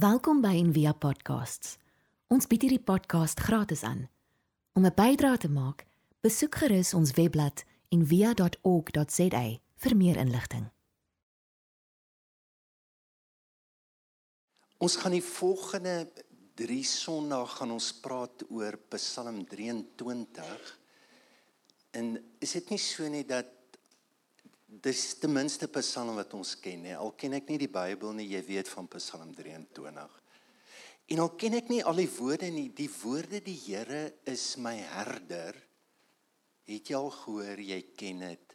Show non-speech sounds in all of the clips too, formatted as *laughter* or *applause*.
Welkom by Envia Podcasts. Ons bied hierdie podcast gratis aan. Om 'n bydrae te maak, besoek gerus ons webblad en via.org.za vir meer inligting. Ons gaan die volgende 3 Sondae gaan ons praat oor Psalm 23. En is dit nie so nie dat dis ten minste Psalm wat ons ken nie. Al ken ek nie die Bybel nie, jy weet van Psalm 23. En al ken ek nie al die woorde nie, die woorde die Here is my herder Het jy al gehoor jy ken dit,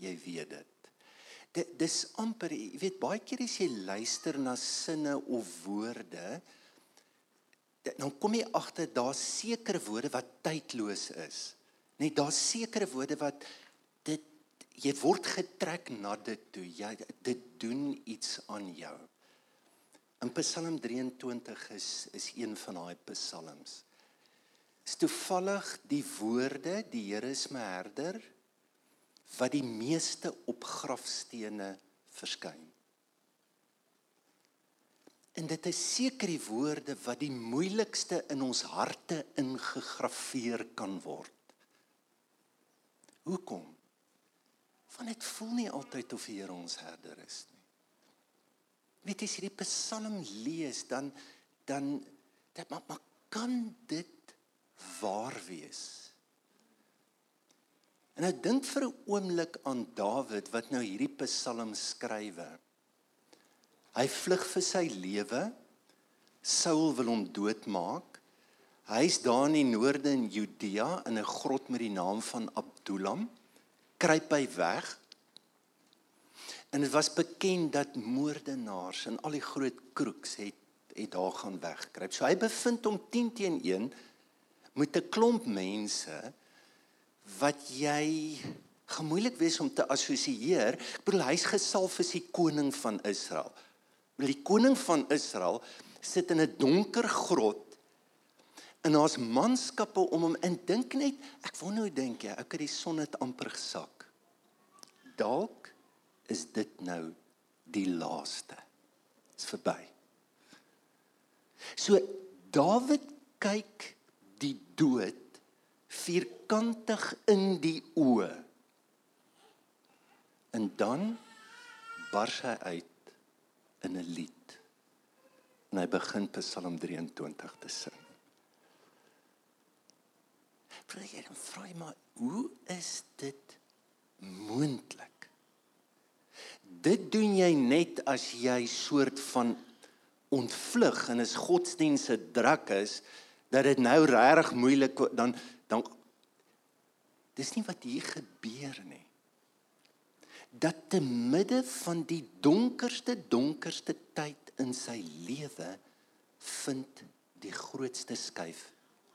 jy weet dit. Dit dis amper, jy weet baie keer as jy luister na sinne of woorde, dan kom jy agter daar's sekere woorde wat tydloos is. Net daar's sekere woorde wat jy word getrek na dit toe. Jy dit doen iets aan jou. In Psalm 23 is is een van daai psalms is toevallig die woorde die Here is my herder wat die meeste op grafstene verskyn. En dit is seker die woorde wat die moeilikste in ons harte ingegrafieer kan word. Hoekom? Want dit voel nie altyd of die Here ons herder is nie. Weet jy as jy die Psalm lees dan dan dit maar, maar kan dit waar wees. En ek dink vir 'n oomblik aan Dawid wat nou hierdie Psalm skrywe. Hy vlug vir sy lewe. Saul wil hom doodmaak. Hy's daar in die noorde in Judea in 'n grot met die naam van Abdullam. Kruip hy weg. En dit was bekend dat moordenaars en al die groot kroeks het het daar gaan wegkruip. So hy bevind hom 10 teen 1 met 'n klomp mense wat jy gemoeilik wees om te assosieer. Ek bedoel hy's gesalf as die koning van Israel. Die koning van Israel sit in 'n donker grot en daar's manskappe om hom in dink net ek wonder hoe dink jy ek het die son het amper gesak dalk is dit nou die laaste is verby so Dawid kyk die dood vierkantig in die oë. En dan bars hy uit in 'n lied. En hy begin Psalm 23 te sing. Jy dan vra jy maar hoe is dit moontlik? Dit doen jy net as jy soort van ontvlug en is godsdienste druk is dat dit nou regtig moeilik dan dan dis nie wat hier gebeur nie. Dat te midde van die donkerste donkerste tyd in sy lewe vind die grootste skuif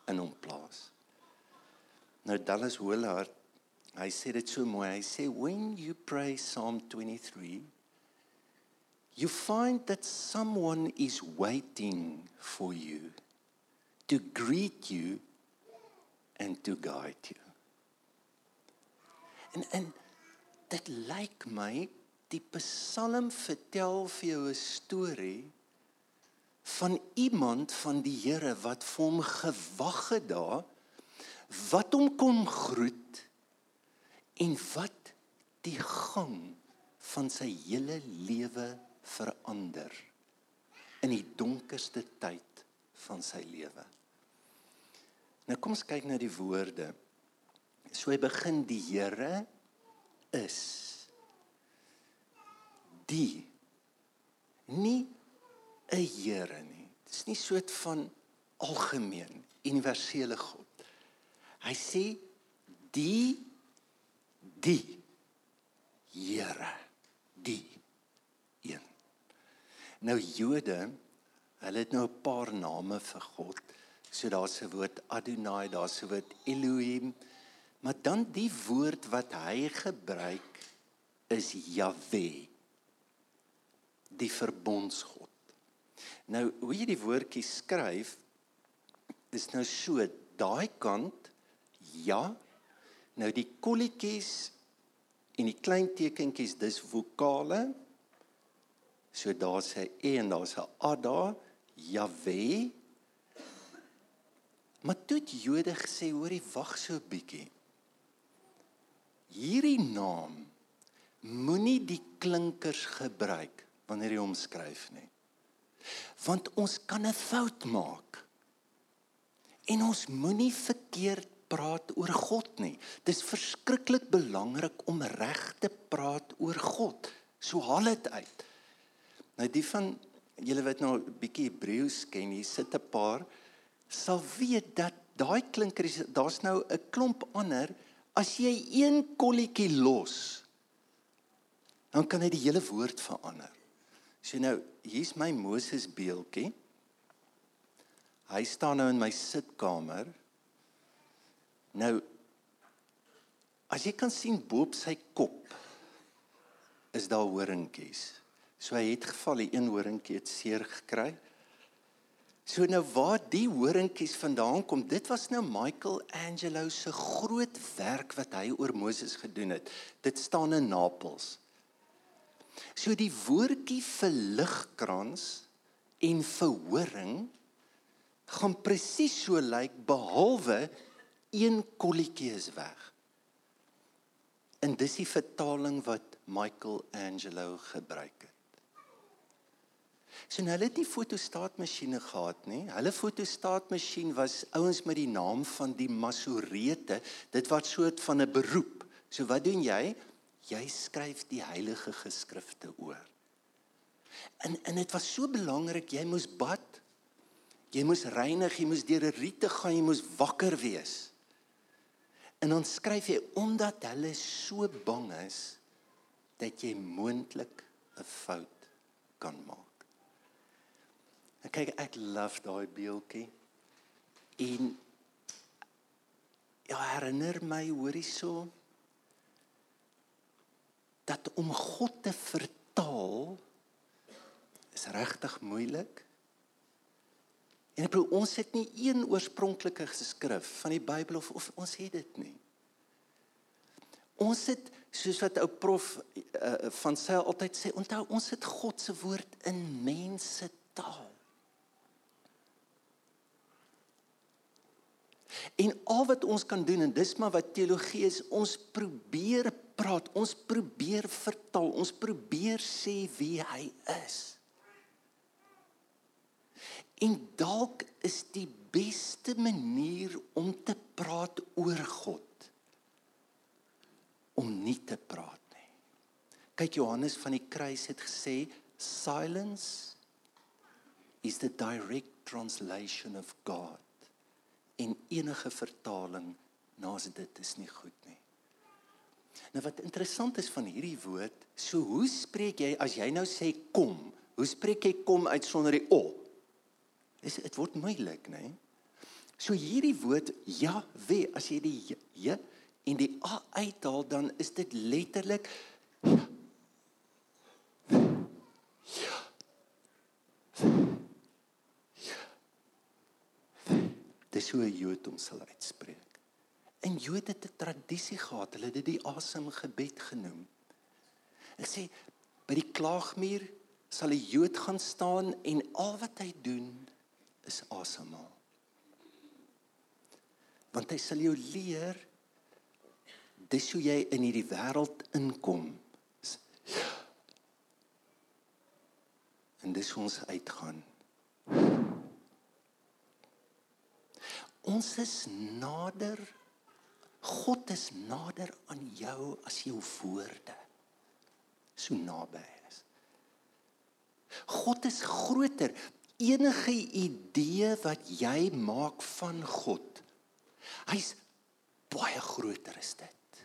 in hom plaas. Nou Dallas Willard, hy sê dit so mooi. Hy sê when you pray Psalm 23 you find that someone is waiting for you to greet you and to guide you. En en dit lyk my die Psalm vertel vir jou 'n storie van iemand van die Here wat vir hom gewag het daar wat hom kom groet en wat die gang van sy hele lewe verander in die donkerste tyd van sy lewe. Nou kom ons kyk na die woorde. So hy begin die Here is die nie 'n Here nie. Dit is nie soort van algemeen universele God. Hy sê die die Here die een. Nou Jode, hulle het nou 'n paar name vir God. So daar's 'n woord Adonai, daar's 'n woord Elohim. Maar dan die woord wat hy gebruik is Jahwe. Die verbondsgod. Nou hoe jy die woordjie skryf is nou so daai kant ja. Nou die kolletjies en die klein tekentjies dis vokale. So daar's 'n e en daar's 'n a daar. Jahwe. Maar toe het Jode gesê, hoorie, wag so 'n bietjie. Hierdie naam moenie die klinkers gebruik wanneer jy hom skryf nie. Want ons kan 'n fout maak. En ons moenie verkeerd praat oor God nie. Dis verskriklik belangrik om reg te praat oor God. So haal dit uit. Nou die van julle wat nou 'n bietjie Hebreëus ken, hier sit 'n paar sal weet dat daai klinker daar's nou 'n klomp ander as jy een kolletjie los dan kan hy die hele woord verander. So nou, hier's my Moses beeldjie. Hy staan nou in my sitkamer. Nou as jy kan sien bo op sy kop is daar horingkies. So hy het geval, die een horingkie het seer gekry. So nou waar die horingkies vandaan kom, dit was nou Michelangelo se groot werk wat hy oor Moses gedoen het. Dit staan in Napels. So die woordjie vir ligkrans en vir horing gaan presies so lyk behalwe een kolletjie is weg. En dis die vertaling wat Michelangelo gebruik het. So nou hulle het nie fotostaatmasjiene gehad nie. Hulle fotostaatmasjien was ouens met die naam van die Masorete. Dit was soort van 'n beroep. So wat doen jy? Jy skryf die heilige geskrifte oor. En en dit was so belangrik, jy moes bad. Jy moes reinig, jy moes deur 'n riete gaan, jy moes wakker wees. En dan skryf jy omdat hulle so bang is dat jy moontlik 'n fout kan maak. En kyk ek love daai beeldjie. En ja, herinner my hoorie so dat om God te vertaal is regtig moeilik. En ek bedoel ons het nie een oorspronklike geskrif van die Bybel of, of ons het dit nie. Ons het soos wat ou prof uh, van sy altyd sê, onthou ons het God se woord in mense taal. En al wat ons kan doen en dis maar wat teologie is, ons probeer praat, ons probeer vertaal, ons probeer sê wie hy is. En dalk is die beste manier om te praat oor God om nie te praat nie. Kyk Johannes van die kruis het gesê silence is the direct translation of God. En enige vertaling naas dit is nie goed nie. Nou wat interessant is van hierdie woord, so hoe spreek jy as jy nou sê kom? Hoe spreek jy kom uit sonder die o? Dis dit word moeilik, né? Nee? So hierdie woord ja, we, as jy die j ja, en die a uithaal dan is dit letterlik. Dis hoe 'n Jood hom sal uitspreek. En Jode het 'n tradisie gehad, hulle het dit die asemgebed genoem. Ek sê by die klaagmuur sal 'n Jood gaan staan en al wat hy doen is asemhaal. Want hy sal jou leer dis hoe jy in hierdie wêreld inkom. En dis hoe ons uitgaan. Ons is nader God is nader aan jou as jou woorde. So naby is. God is groter enige idee wat jy maak van God. Hy's baie groter as dit.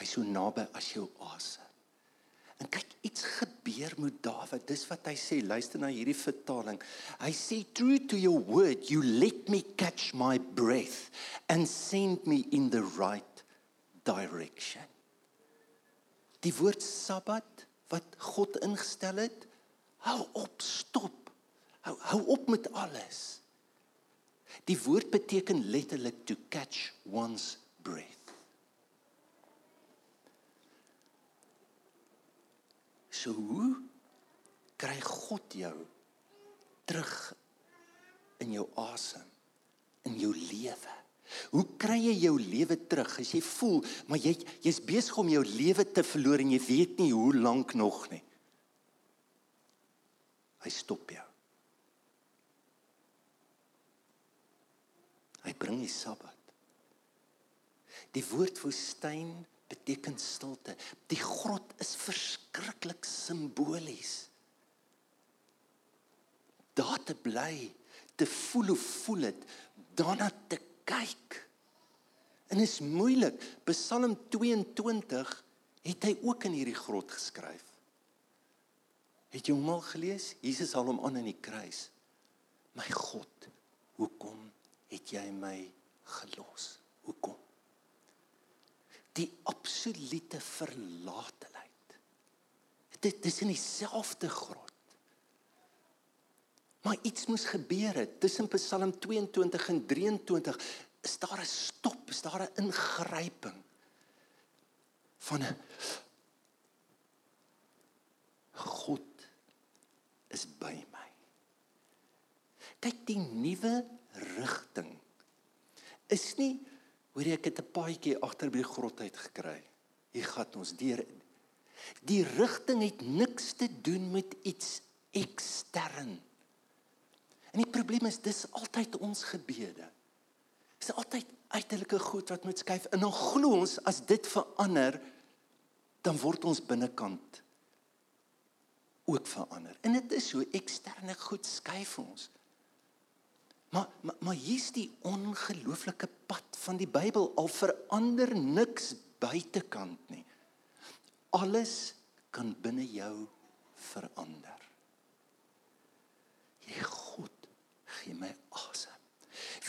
Hy's so naby as jou asem. En kyk, iets gebeur met Dawid. Dis wat hy sê. Luister na hierdie vertaling. Hy sê true to your word, you let me catch my breath and send me in the right direction. Die woord Sabbat wat God ingestel het, Hou op, stop. Hou hou op met alles. Die woord beteken letterlik to catch one's breath. So hoe kry God jou terug in jou asem, in jou lewe. Hoe kry jy jou lewe terug as jy voel maar jy jy's besig om jou lewe te verloor en jy weet nie hoe lank nog nie. Hy stop jou. Hy bring die Sabbat. Die woord woestyn beteken stilte. Die grot is verskriklik simbolies. Daar te bly, te voel hoe voel dit, daarna te kyk. En is moeilik. Psalm 22 het hy ook in hierdie grot geskryf. Het jy hom al gelees? Jesus haal hom aan in die kruis. My God, hoekom het jy my gelos? Hoekom? Die absolute verlateheid. Dit is in dieselfde grot. Maar iets moes gebeur het tussen Psalm 22 en 23 is daar 'n stop, is daar 'n ingryping van 'n God is by my. Kyk die nuwe rigting is nie hoor jy ek het 'n paadjie agter by die grot uit gekry. Hier gaan ons deur. Die rigting het niks te doen met iets ekstern. En die probleem is dis altyd ons gebede. Dis altyd uiterlike goed wat moet skuif en dan glo ons as dit verander dan word ons binnekant ook verander. En dit is so eksterne goed skuif ons. Maar maar, maar hier's die ongelooflike pad van die Bybel al verander niks buitekant nie. Alles kan binne jou verander. Jy God gee my asem.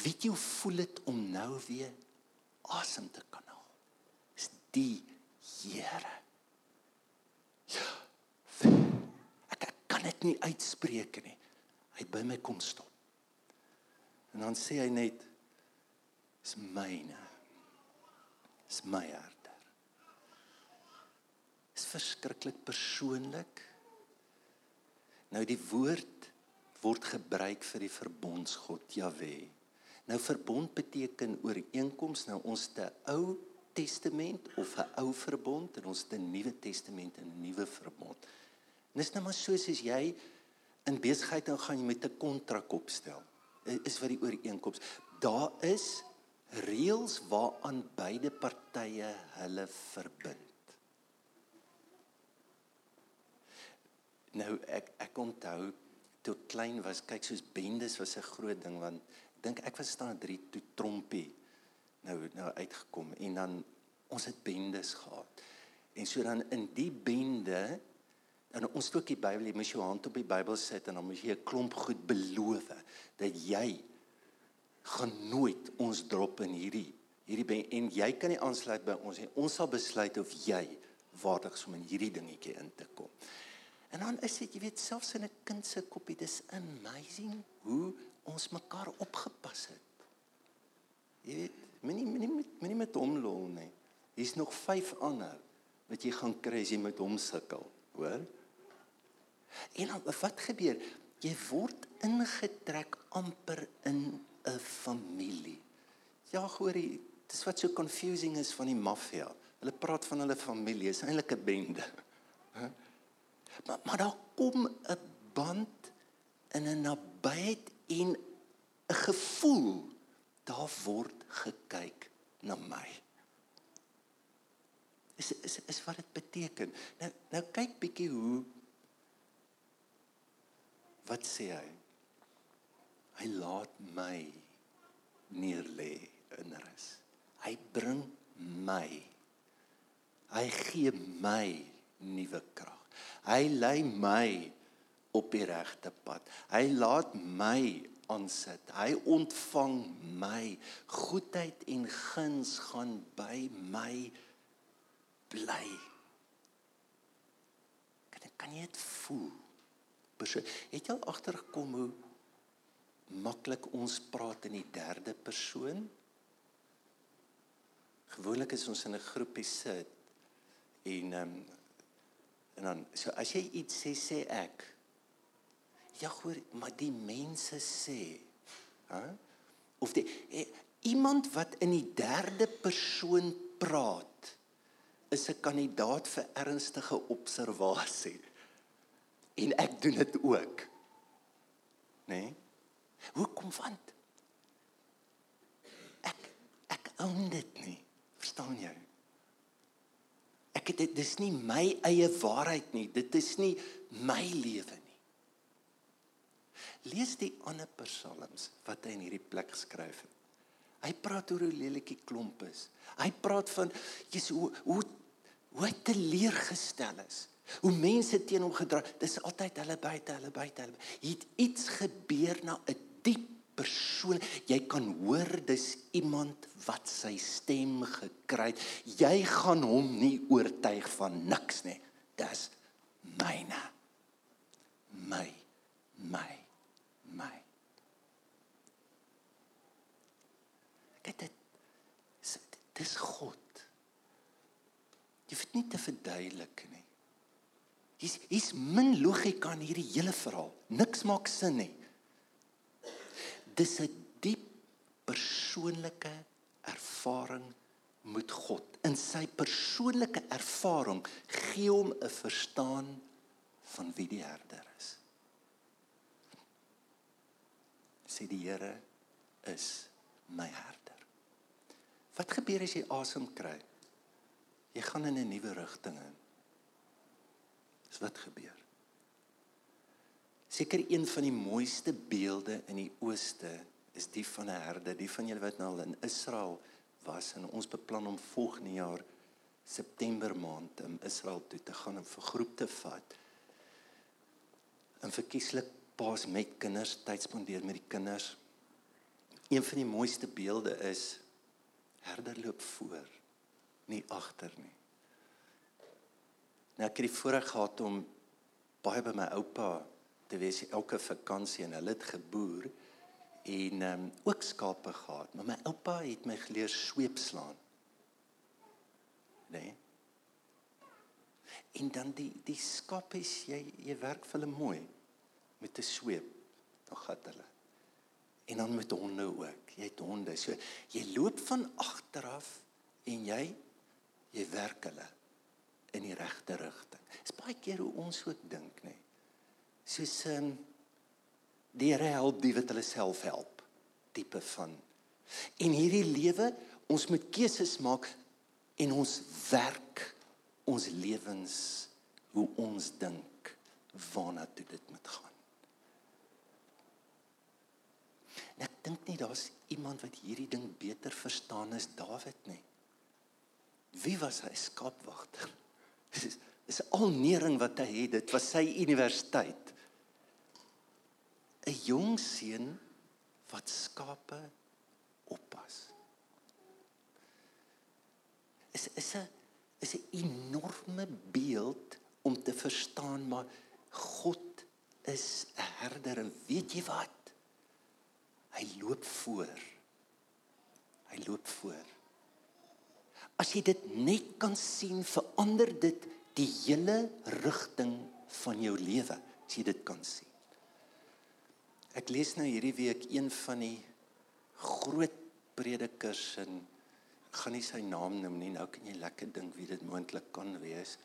Weet jy hoe voel dit om nou weer asem te kan haal? Is die Here. Ja. Kan dit nie uitspreek nie. Hy by my kom stop. En dan sê hy net is myne. Is my herder. Is verskriklik persoonlik. Nou die woord word gebruik vir die verbondsgod Jahwe. Nou verbond beteken ooreenkoms nou ons te ou testament of 'n ou verbond en ons te nuwe testament en 'n nuwe verbond. En dis nou maar soos as jy in besigheid ingaan jy met 'n kontrak opstel. Is wat die ooreenkoms. Daar is reëls waaraan beide partye hulle verbind. Nou ek ek onthou toe klein was, kyk soos bendes was 'n groot ding want dink ek was staan 3 toe trompie nou nou uitgekom en dan ons het bendes gehad. En so dan in die bende en ons het ook die Bybel, jy moet jou hand op die Bybel sit en dan moet jy 'n klomp goed beloof dat jy gaan nooit ons drop in hierdie hierdie ben, en jy kan nie aansluit by ons nie. Ons sal besluit of jy waardig is om in hierdie dingetjie in te kom. En dan is dit, jy weet, selfs in 'n kind se koppie, dis amazing hoe ons mekaar opgepas het. Jy weet, moenie moenie met moenie met hom lol nie. Hier's nog 5 ander wat jy gaan kry as jy met hom sukkel, hoor? En dan wat gebeur? Jy word ingetrek amper in 'n familie. Ja, hoorie, dis wat so confusing is van die maffia. Hulle praat van hulle familie, is eintlik 'n bende. Maar maar daar kom 'n band in 'n nabyheid en 'n gevoel daar word gekyk na my. Is is is wat dit beteken. Nou nou kyk bietjie hoe wat sê hy? Hy laat my neer lê in rus. Hy bring my. Hy gee my nuwe krag. Hy lei my op die regte pad. Hy laat my aansit. Hy ontvang my. Goedheid en guns gaan by my bly. Kan ek kan jy dit voel? Persoon, het jy al agtergekom hoe maklik ons praat in die derde persoon? Gewoonlik is ons in 'n groepie sit en ehm um, En dan so as jy iets sê sê ek Ja, hoor, maar die mense sê, hè? Of die eh, iemand wat in die derde persoon praat is 'n kandidaat vir ernstige observasie. En ek doen dit ook. Né? Nee? Hoekom want ek ek own dit nie. Verstaan jy? Ek dit dis nie my eie waarheid nie. Dit is nie my lewe nie. Lees die ander psalms wat hy in hierdie plek geskryf het. Hy praat oor hoe lelik die klomp is. Hy praat van Jesus hoe hoe hoe hy teleurgestel is. Hoe mense teen hom gedra. Dis altyd hulle buite, hulle buite. Hulle. Het iets gebeur na 'n diep persoon. Jy kan hoor dis iemand wat sy stem gekry het. Jy gaan hom nie oortuig van niks nie. Dis myne. My my my. Kyk dit. Dis God. Jy hoef nie te verduidelik nie. Hier's hier's min logika in hierdie hele verhaal. Niks maak sin nie. Dis 'n diep persoonlike ervaring met God. In sy persoonlike ervaring gee hom 'n verstaan van wie die herder is. Sê die Here is my herder. Wat gebeur as jy asem kry? Jy gaan in 'n nuwe rigting in. Dis wat gebeur. Seker een van die mooiste beelde in die ooste is die van 'n herder, die van julle wat nou al in Israel was en ons beplan om volgende jaar September maand in Israel toe te gaan om vir groep te vat. En verkieslik paas met kinders tyd spandeer met die kinders. Een van die mooiste beelde is herder loop voor, nie agter nie. Nou ek het die voorreg gehad om baie by my oupa te wees elke vakansie en hulle het geboer en um, ook skape gehad, maar my oupa het my geleer sweep slaan. Nee. En dan die die skape is jy jy werk vir hulle mooi met 'n sweep. Dan gat hulle. En dan met honde ook. Jy het honde. So jy loop van agter af en jy jy werk hulle in die regte rigting. Dis baie keer hoe ons ook dink, nê. Soos ehm um, die Here help die wat hulle self help tipe van. En hierdie lewe, ons moet keuses maak en ons werk ons lewens hoe ons dink waarna toe dit moet gaan. En ek dink nie daar's iemand wat hierdie ding beter verstaan as Dawid nie. Wie was hy skaapwagter? Dis is al nering wat hy het. Dit was sy universiteit. 'n Jong seun wat skape oppas. Is is 'n is 'n enorme beeld om te verstaan maar God is 'n herder en weet jy wat? Hy loop voor. Hy loop voor. As jy dit net kan sien, verander dit die hele rigting van jou lewe, as jy dit kan sien. Ek lees nou hierdie week een van die groot predikers en ek gaan nie sy naam noem nie, nou kan jy lekker dink wie dit moontlik kan wees.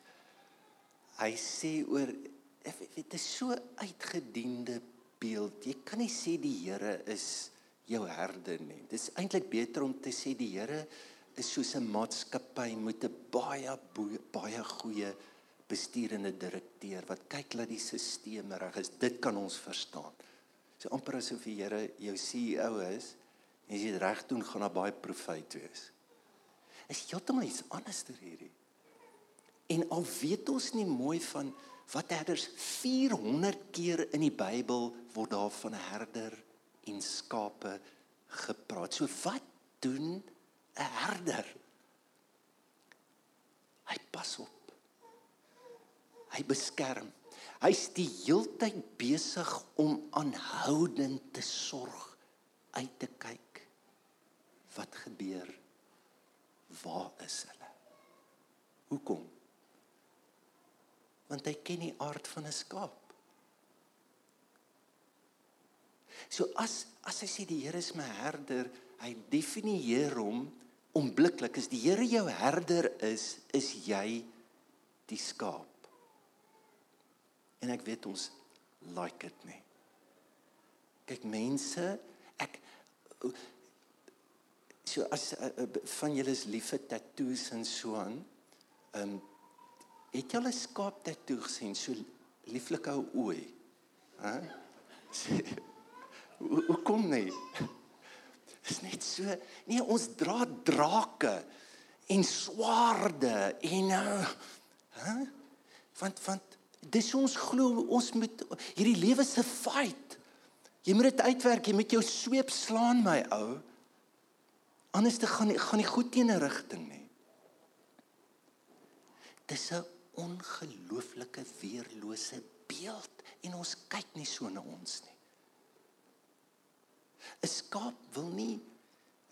Hy sê oor dit is so uitgediende beeld. Jy kan nie sê die Here is jou herder nie. Dit is eintlik beter om te sê die Here is soos 'n maatskappy met 'n baie baie goeie bestuurende direkteur wat kyk dat die stelsel reg is. Dit kan ons verstaan. So amper asof die Here jou CEO is en as jy dit reg doen, gaan daar baie profijt wees. Is heeltemal iets anders hierdie. En al weet ons nie mooi van wat herders 400 keer in die Bybel word daar van herder en skape gepraat. So wat doen 'n herder. Hy pas op. Hy beskerm. Hy's die heeltyd besig om aanhoudend te sorg, uit te kyk wat gebeur. Waar is hulle? Hoekom? Want hy ken die aard van 'n skaap. So as as hy sê die Here is my herder, hy definieer hom onmiddellik as die Here jou herder is, is jy die skaap. En ek weet ons like dit nie. Kyk mense, ek so as uh, van julle is lief vir tattoos en so aan. Ehm um, het jy al 'n skaap tatoo gesien so lieflike ou ooi? Hæ? *laughs* Hoe kom nie? Is net so. Nee, ons dra drake en swaarde en uh, hè? Want want dis ons glo ons moet hierdie lewe se fight. Jy moet dit uitwerk, jy met jou sweep slaan my ou. Anders te gaan gaan nie goed teen 'n rigting nie. Dis 'n ongelooflike weerlose beeld en ons kyk nie so na ons nie. 'n Skaap wil nie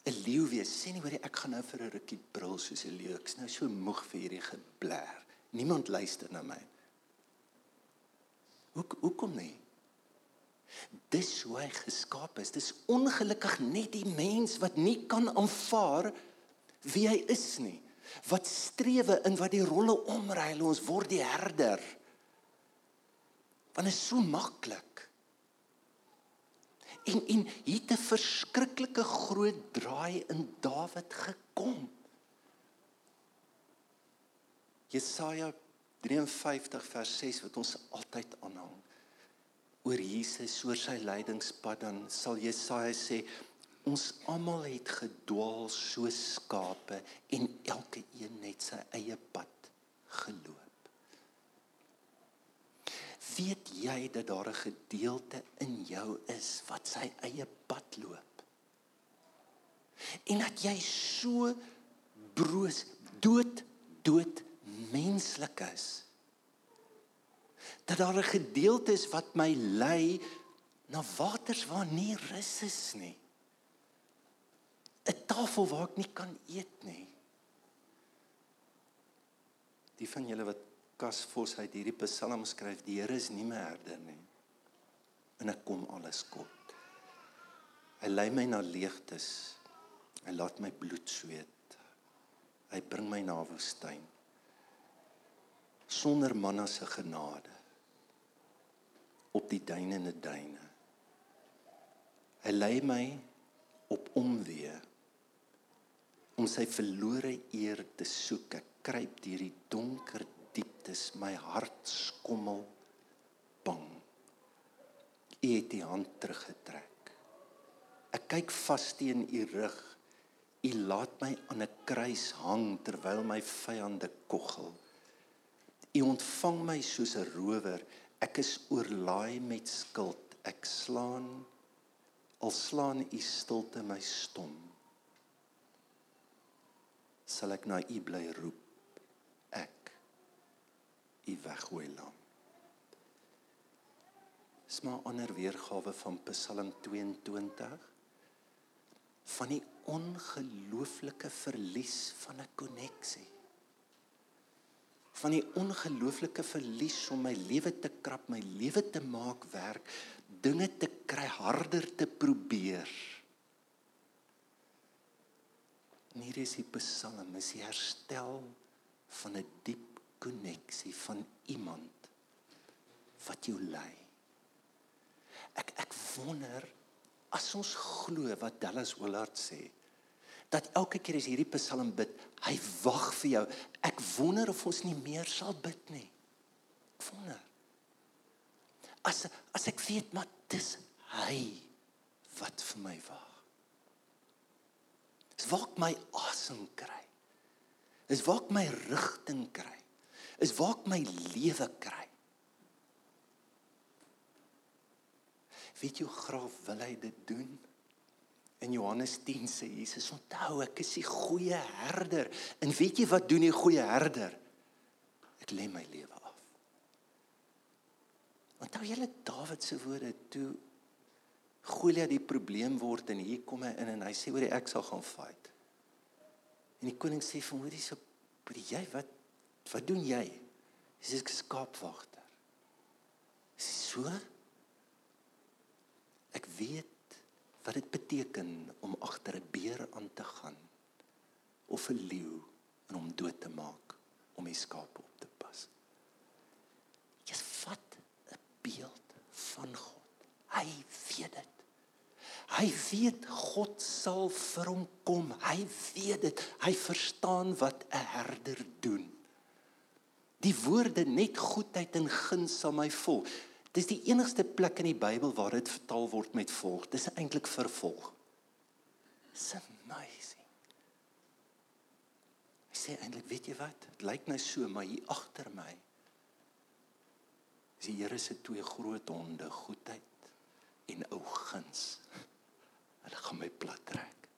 'n leeu wees. Sê nie hoor ek gaan nou vir 'n rukkie brul soos 'n leeu. Ek's nou so moeg vir hierdie gebler. Niemand luister na my. Hoe hoekom nie? Dis hoe hy geskaap is. Dis ongelukkig net die mens wat nie kan aanvaar wie hy is nie. Wat strewe in wat die rolle omruil. Ons word die herder. Want dit is so maklik. En en hier het 'n verskriklike groot draai in Dawid gekom. Jesaja 53 vers 6 wat ons altyd aanhaal oor Jesus oor sy lydingspad dan sal Jesaja sê ons almal het gedwaal soos skape en elke een net sy eie pad geloop. Weet jy dat daar 'n gedeelte in jou is wat sy eie pad loop? En dat jy so broos, dood, dood menslik is dat daar 'n gedeelte is wat my lei na waters waar nie rus is nie. 'n Tafel waar ek nie kan eet nie. Die van julle wat Kasvos uit hierdie Psalm skryf, die Here is nie my herder nie. En ek kom alles kort. Hy lei my na leegtes. Hy laat my bloed sweet. Hy bring my na woestyn. Sonder manna se genade op die duinende duine. Hy lei my op omweë om sy verlore eer te soek. Ek kruip deur die donker dieptes, my hart skommel bang. U het die hand teruggetrek. Ek kyk vas teen u rug. U laat my aan 'n kruis hang terwyl my vyande koggel. U ontvang my soos 'n rower Ek is oorlaai met skuld. Ek slaan al slaan u stilte my stom. Sal ek na u bly roep. U weggooi lam. Dis maar 'n ander weergawe van Psalm 22 van die ongelooflike verlies van 'n koneksie van die ongelooflike verlies om my lewe te krap, my lewe te maak werk, dinge te kry harder te probeer. En hier is die Psalm, is die herstel van 'n diep koneksie van iemand wat jou lei. Ek ek wonder as ons glo wat Dallas Willard sê, dat elke keer as hierdie Psalm bid, hy wag vir jou. Ek wonder of ons nie meer sal bid nie. Ek wonder. As as ek weet maar dis hy wat vir my wag. Dis waar ek my asem kry. Dis waar ek my rigting kry. Is waar ek my lewe kry. Weet jy hoe graag wil hy dit doen? In Johannes 10 sê Jesus: "Onthou, ek is die goeie herder." En weet jy wat doen die goeie herder? Ek lê my lewe af. Onthou julle Dawid se woorde toe Goliat die probleem word en hier kom hy in en hy sê oor ek sal gaan fight. En die koning sê vir hom: "Hoekom so jy wat wat doen jy?" Hy sê ek is skaapwagter. Is so? Ek weet wat dit beteken om agter 'n beer aan te gaan of 'n leeu en hom dood te maak om die skape op te pas. Jy vat 'n beeld van God. Hy weet dit. Hy weet God sal vir hom kom. Hy weet dit. Hy verstaan wat 'n herder doen. Die woorde net goedheid en guns sal my volg. Dis die enigste plek in die Bybel waar dit vertaal word met volg. Dis eintlik vervolg. It's amazing. Hy sê eintlik, weet jy wat? Dit lyk nou so, maar hier agter my is die Here se twee groot honde, goedheid en ou guns. Hulle gaan my plat trek.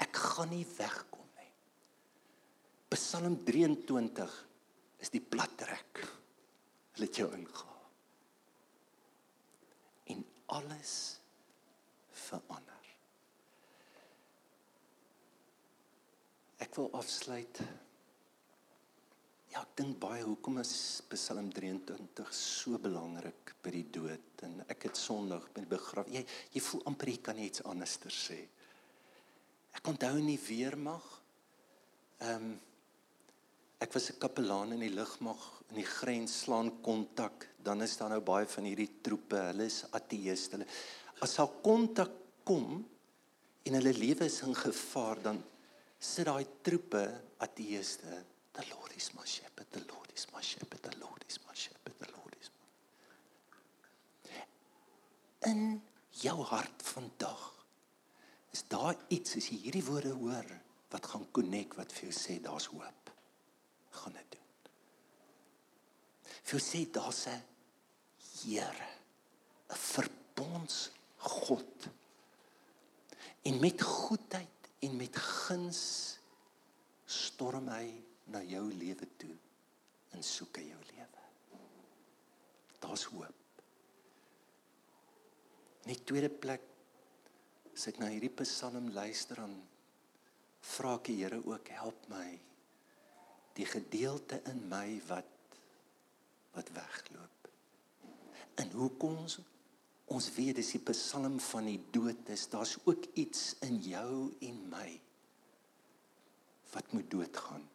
Ek gaan nie wegkom nie. Psalm 23 is die plat trek. Hulle het jou ingehaal en alles verander. Ek wil afsluit. Ja, ek dink baie hoekom is Psalm 23 so belangrik by die dood en ek het Sondag by die begrafnis. Jy jy voel amper jy kan iets anderster sê. Ek onthou nie weer mag. Ehm um, ek was 'n kapelaan in die lugmag in die grens slaan kontak, dan is daar nou baie van hierdie troepe, hulle is ateïste. Hulle as al kontak kom en hulle lewe is in gevaar, dan sit daai troepe ateïste, the Lord is my shepherd, the Lord is my shepherd, the Lord is my shepherd, the Lord is my. In jou hart vandag is daar iets as jy hierdie woorde hoor wat gaan connect wat vir jou sê daar's hoop gaan dit doen. Vir sê daar's 'n Here, 'n verbonds God. En met goedheid en met guns storm hy na jou lewe toe en soek hy jou lewe. Daar's hoop. Die tweede plek ek na hierdie Psalm luister dan vra ek die Here ook help my die gedeelte in my wat wat wegloop. En hoekom ons ons weet dis die psalm van die dood is, daar's ook iets in jou en my wat moet doodgaan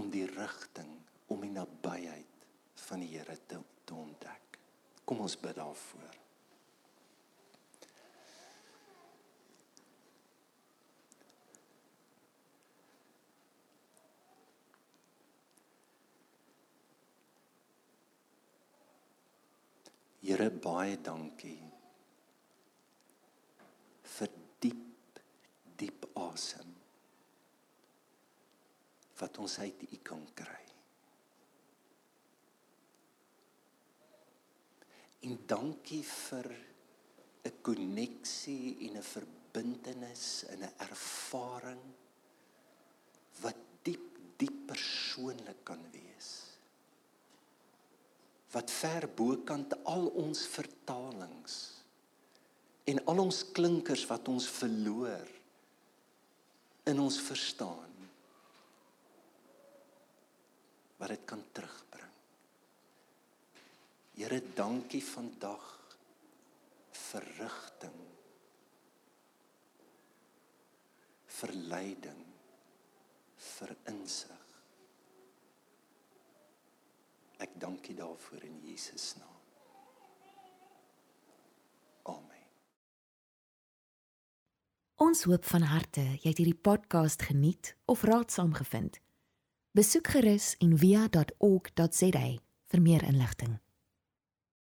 om die rigting om die nabyheid van die Here te, te ontdek. Kom ons bid daarvoor. Here baie dankie vir diep diep asem wat ons uit U kan kry. En dankie vir 'n koneksie en 'n verbintenis en 'n ervaring wat diep diep persoonlik kan wees wat ver bokant al ons vertalings en al ons klinkers wat ons verloor in ons verstaan wat dit kan terugbring. Here, dankie vandag vir rigting. vir leiding vir insig Ek dank U daarvoor in Jesus naam. Amen. Ons hoop van harte jy het hierdie podcast geniet of raadsaam gevind. Besoek gerus en via.ok.za vir meer inligting.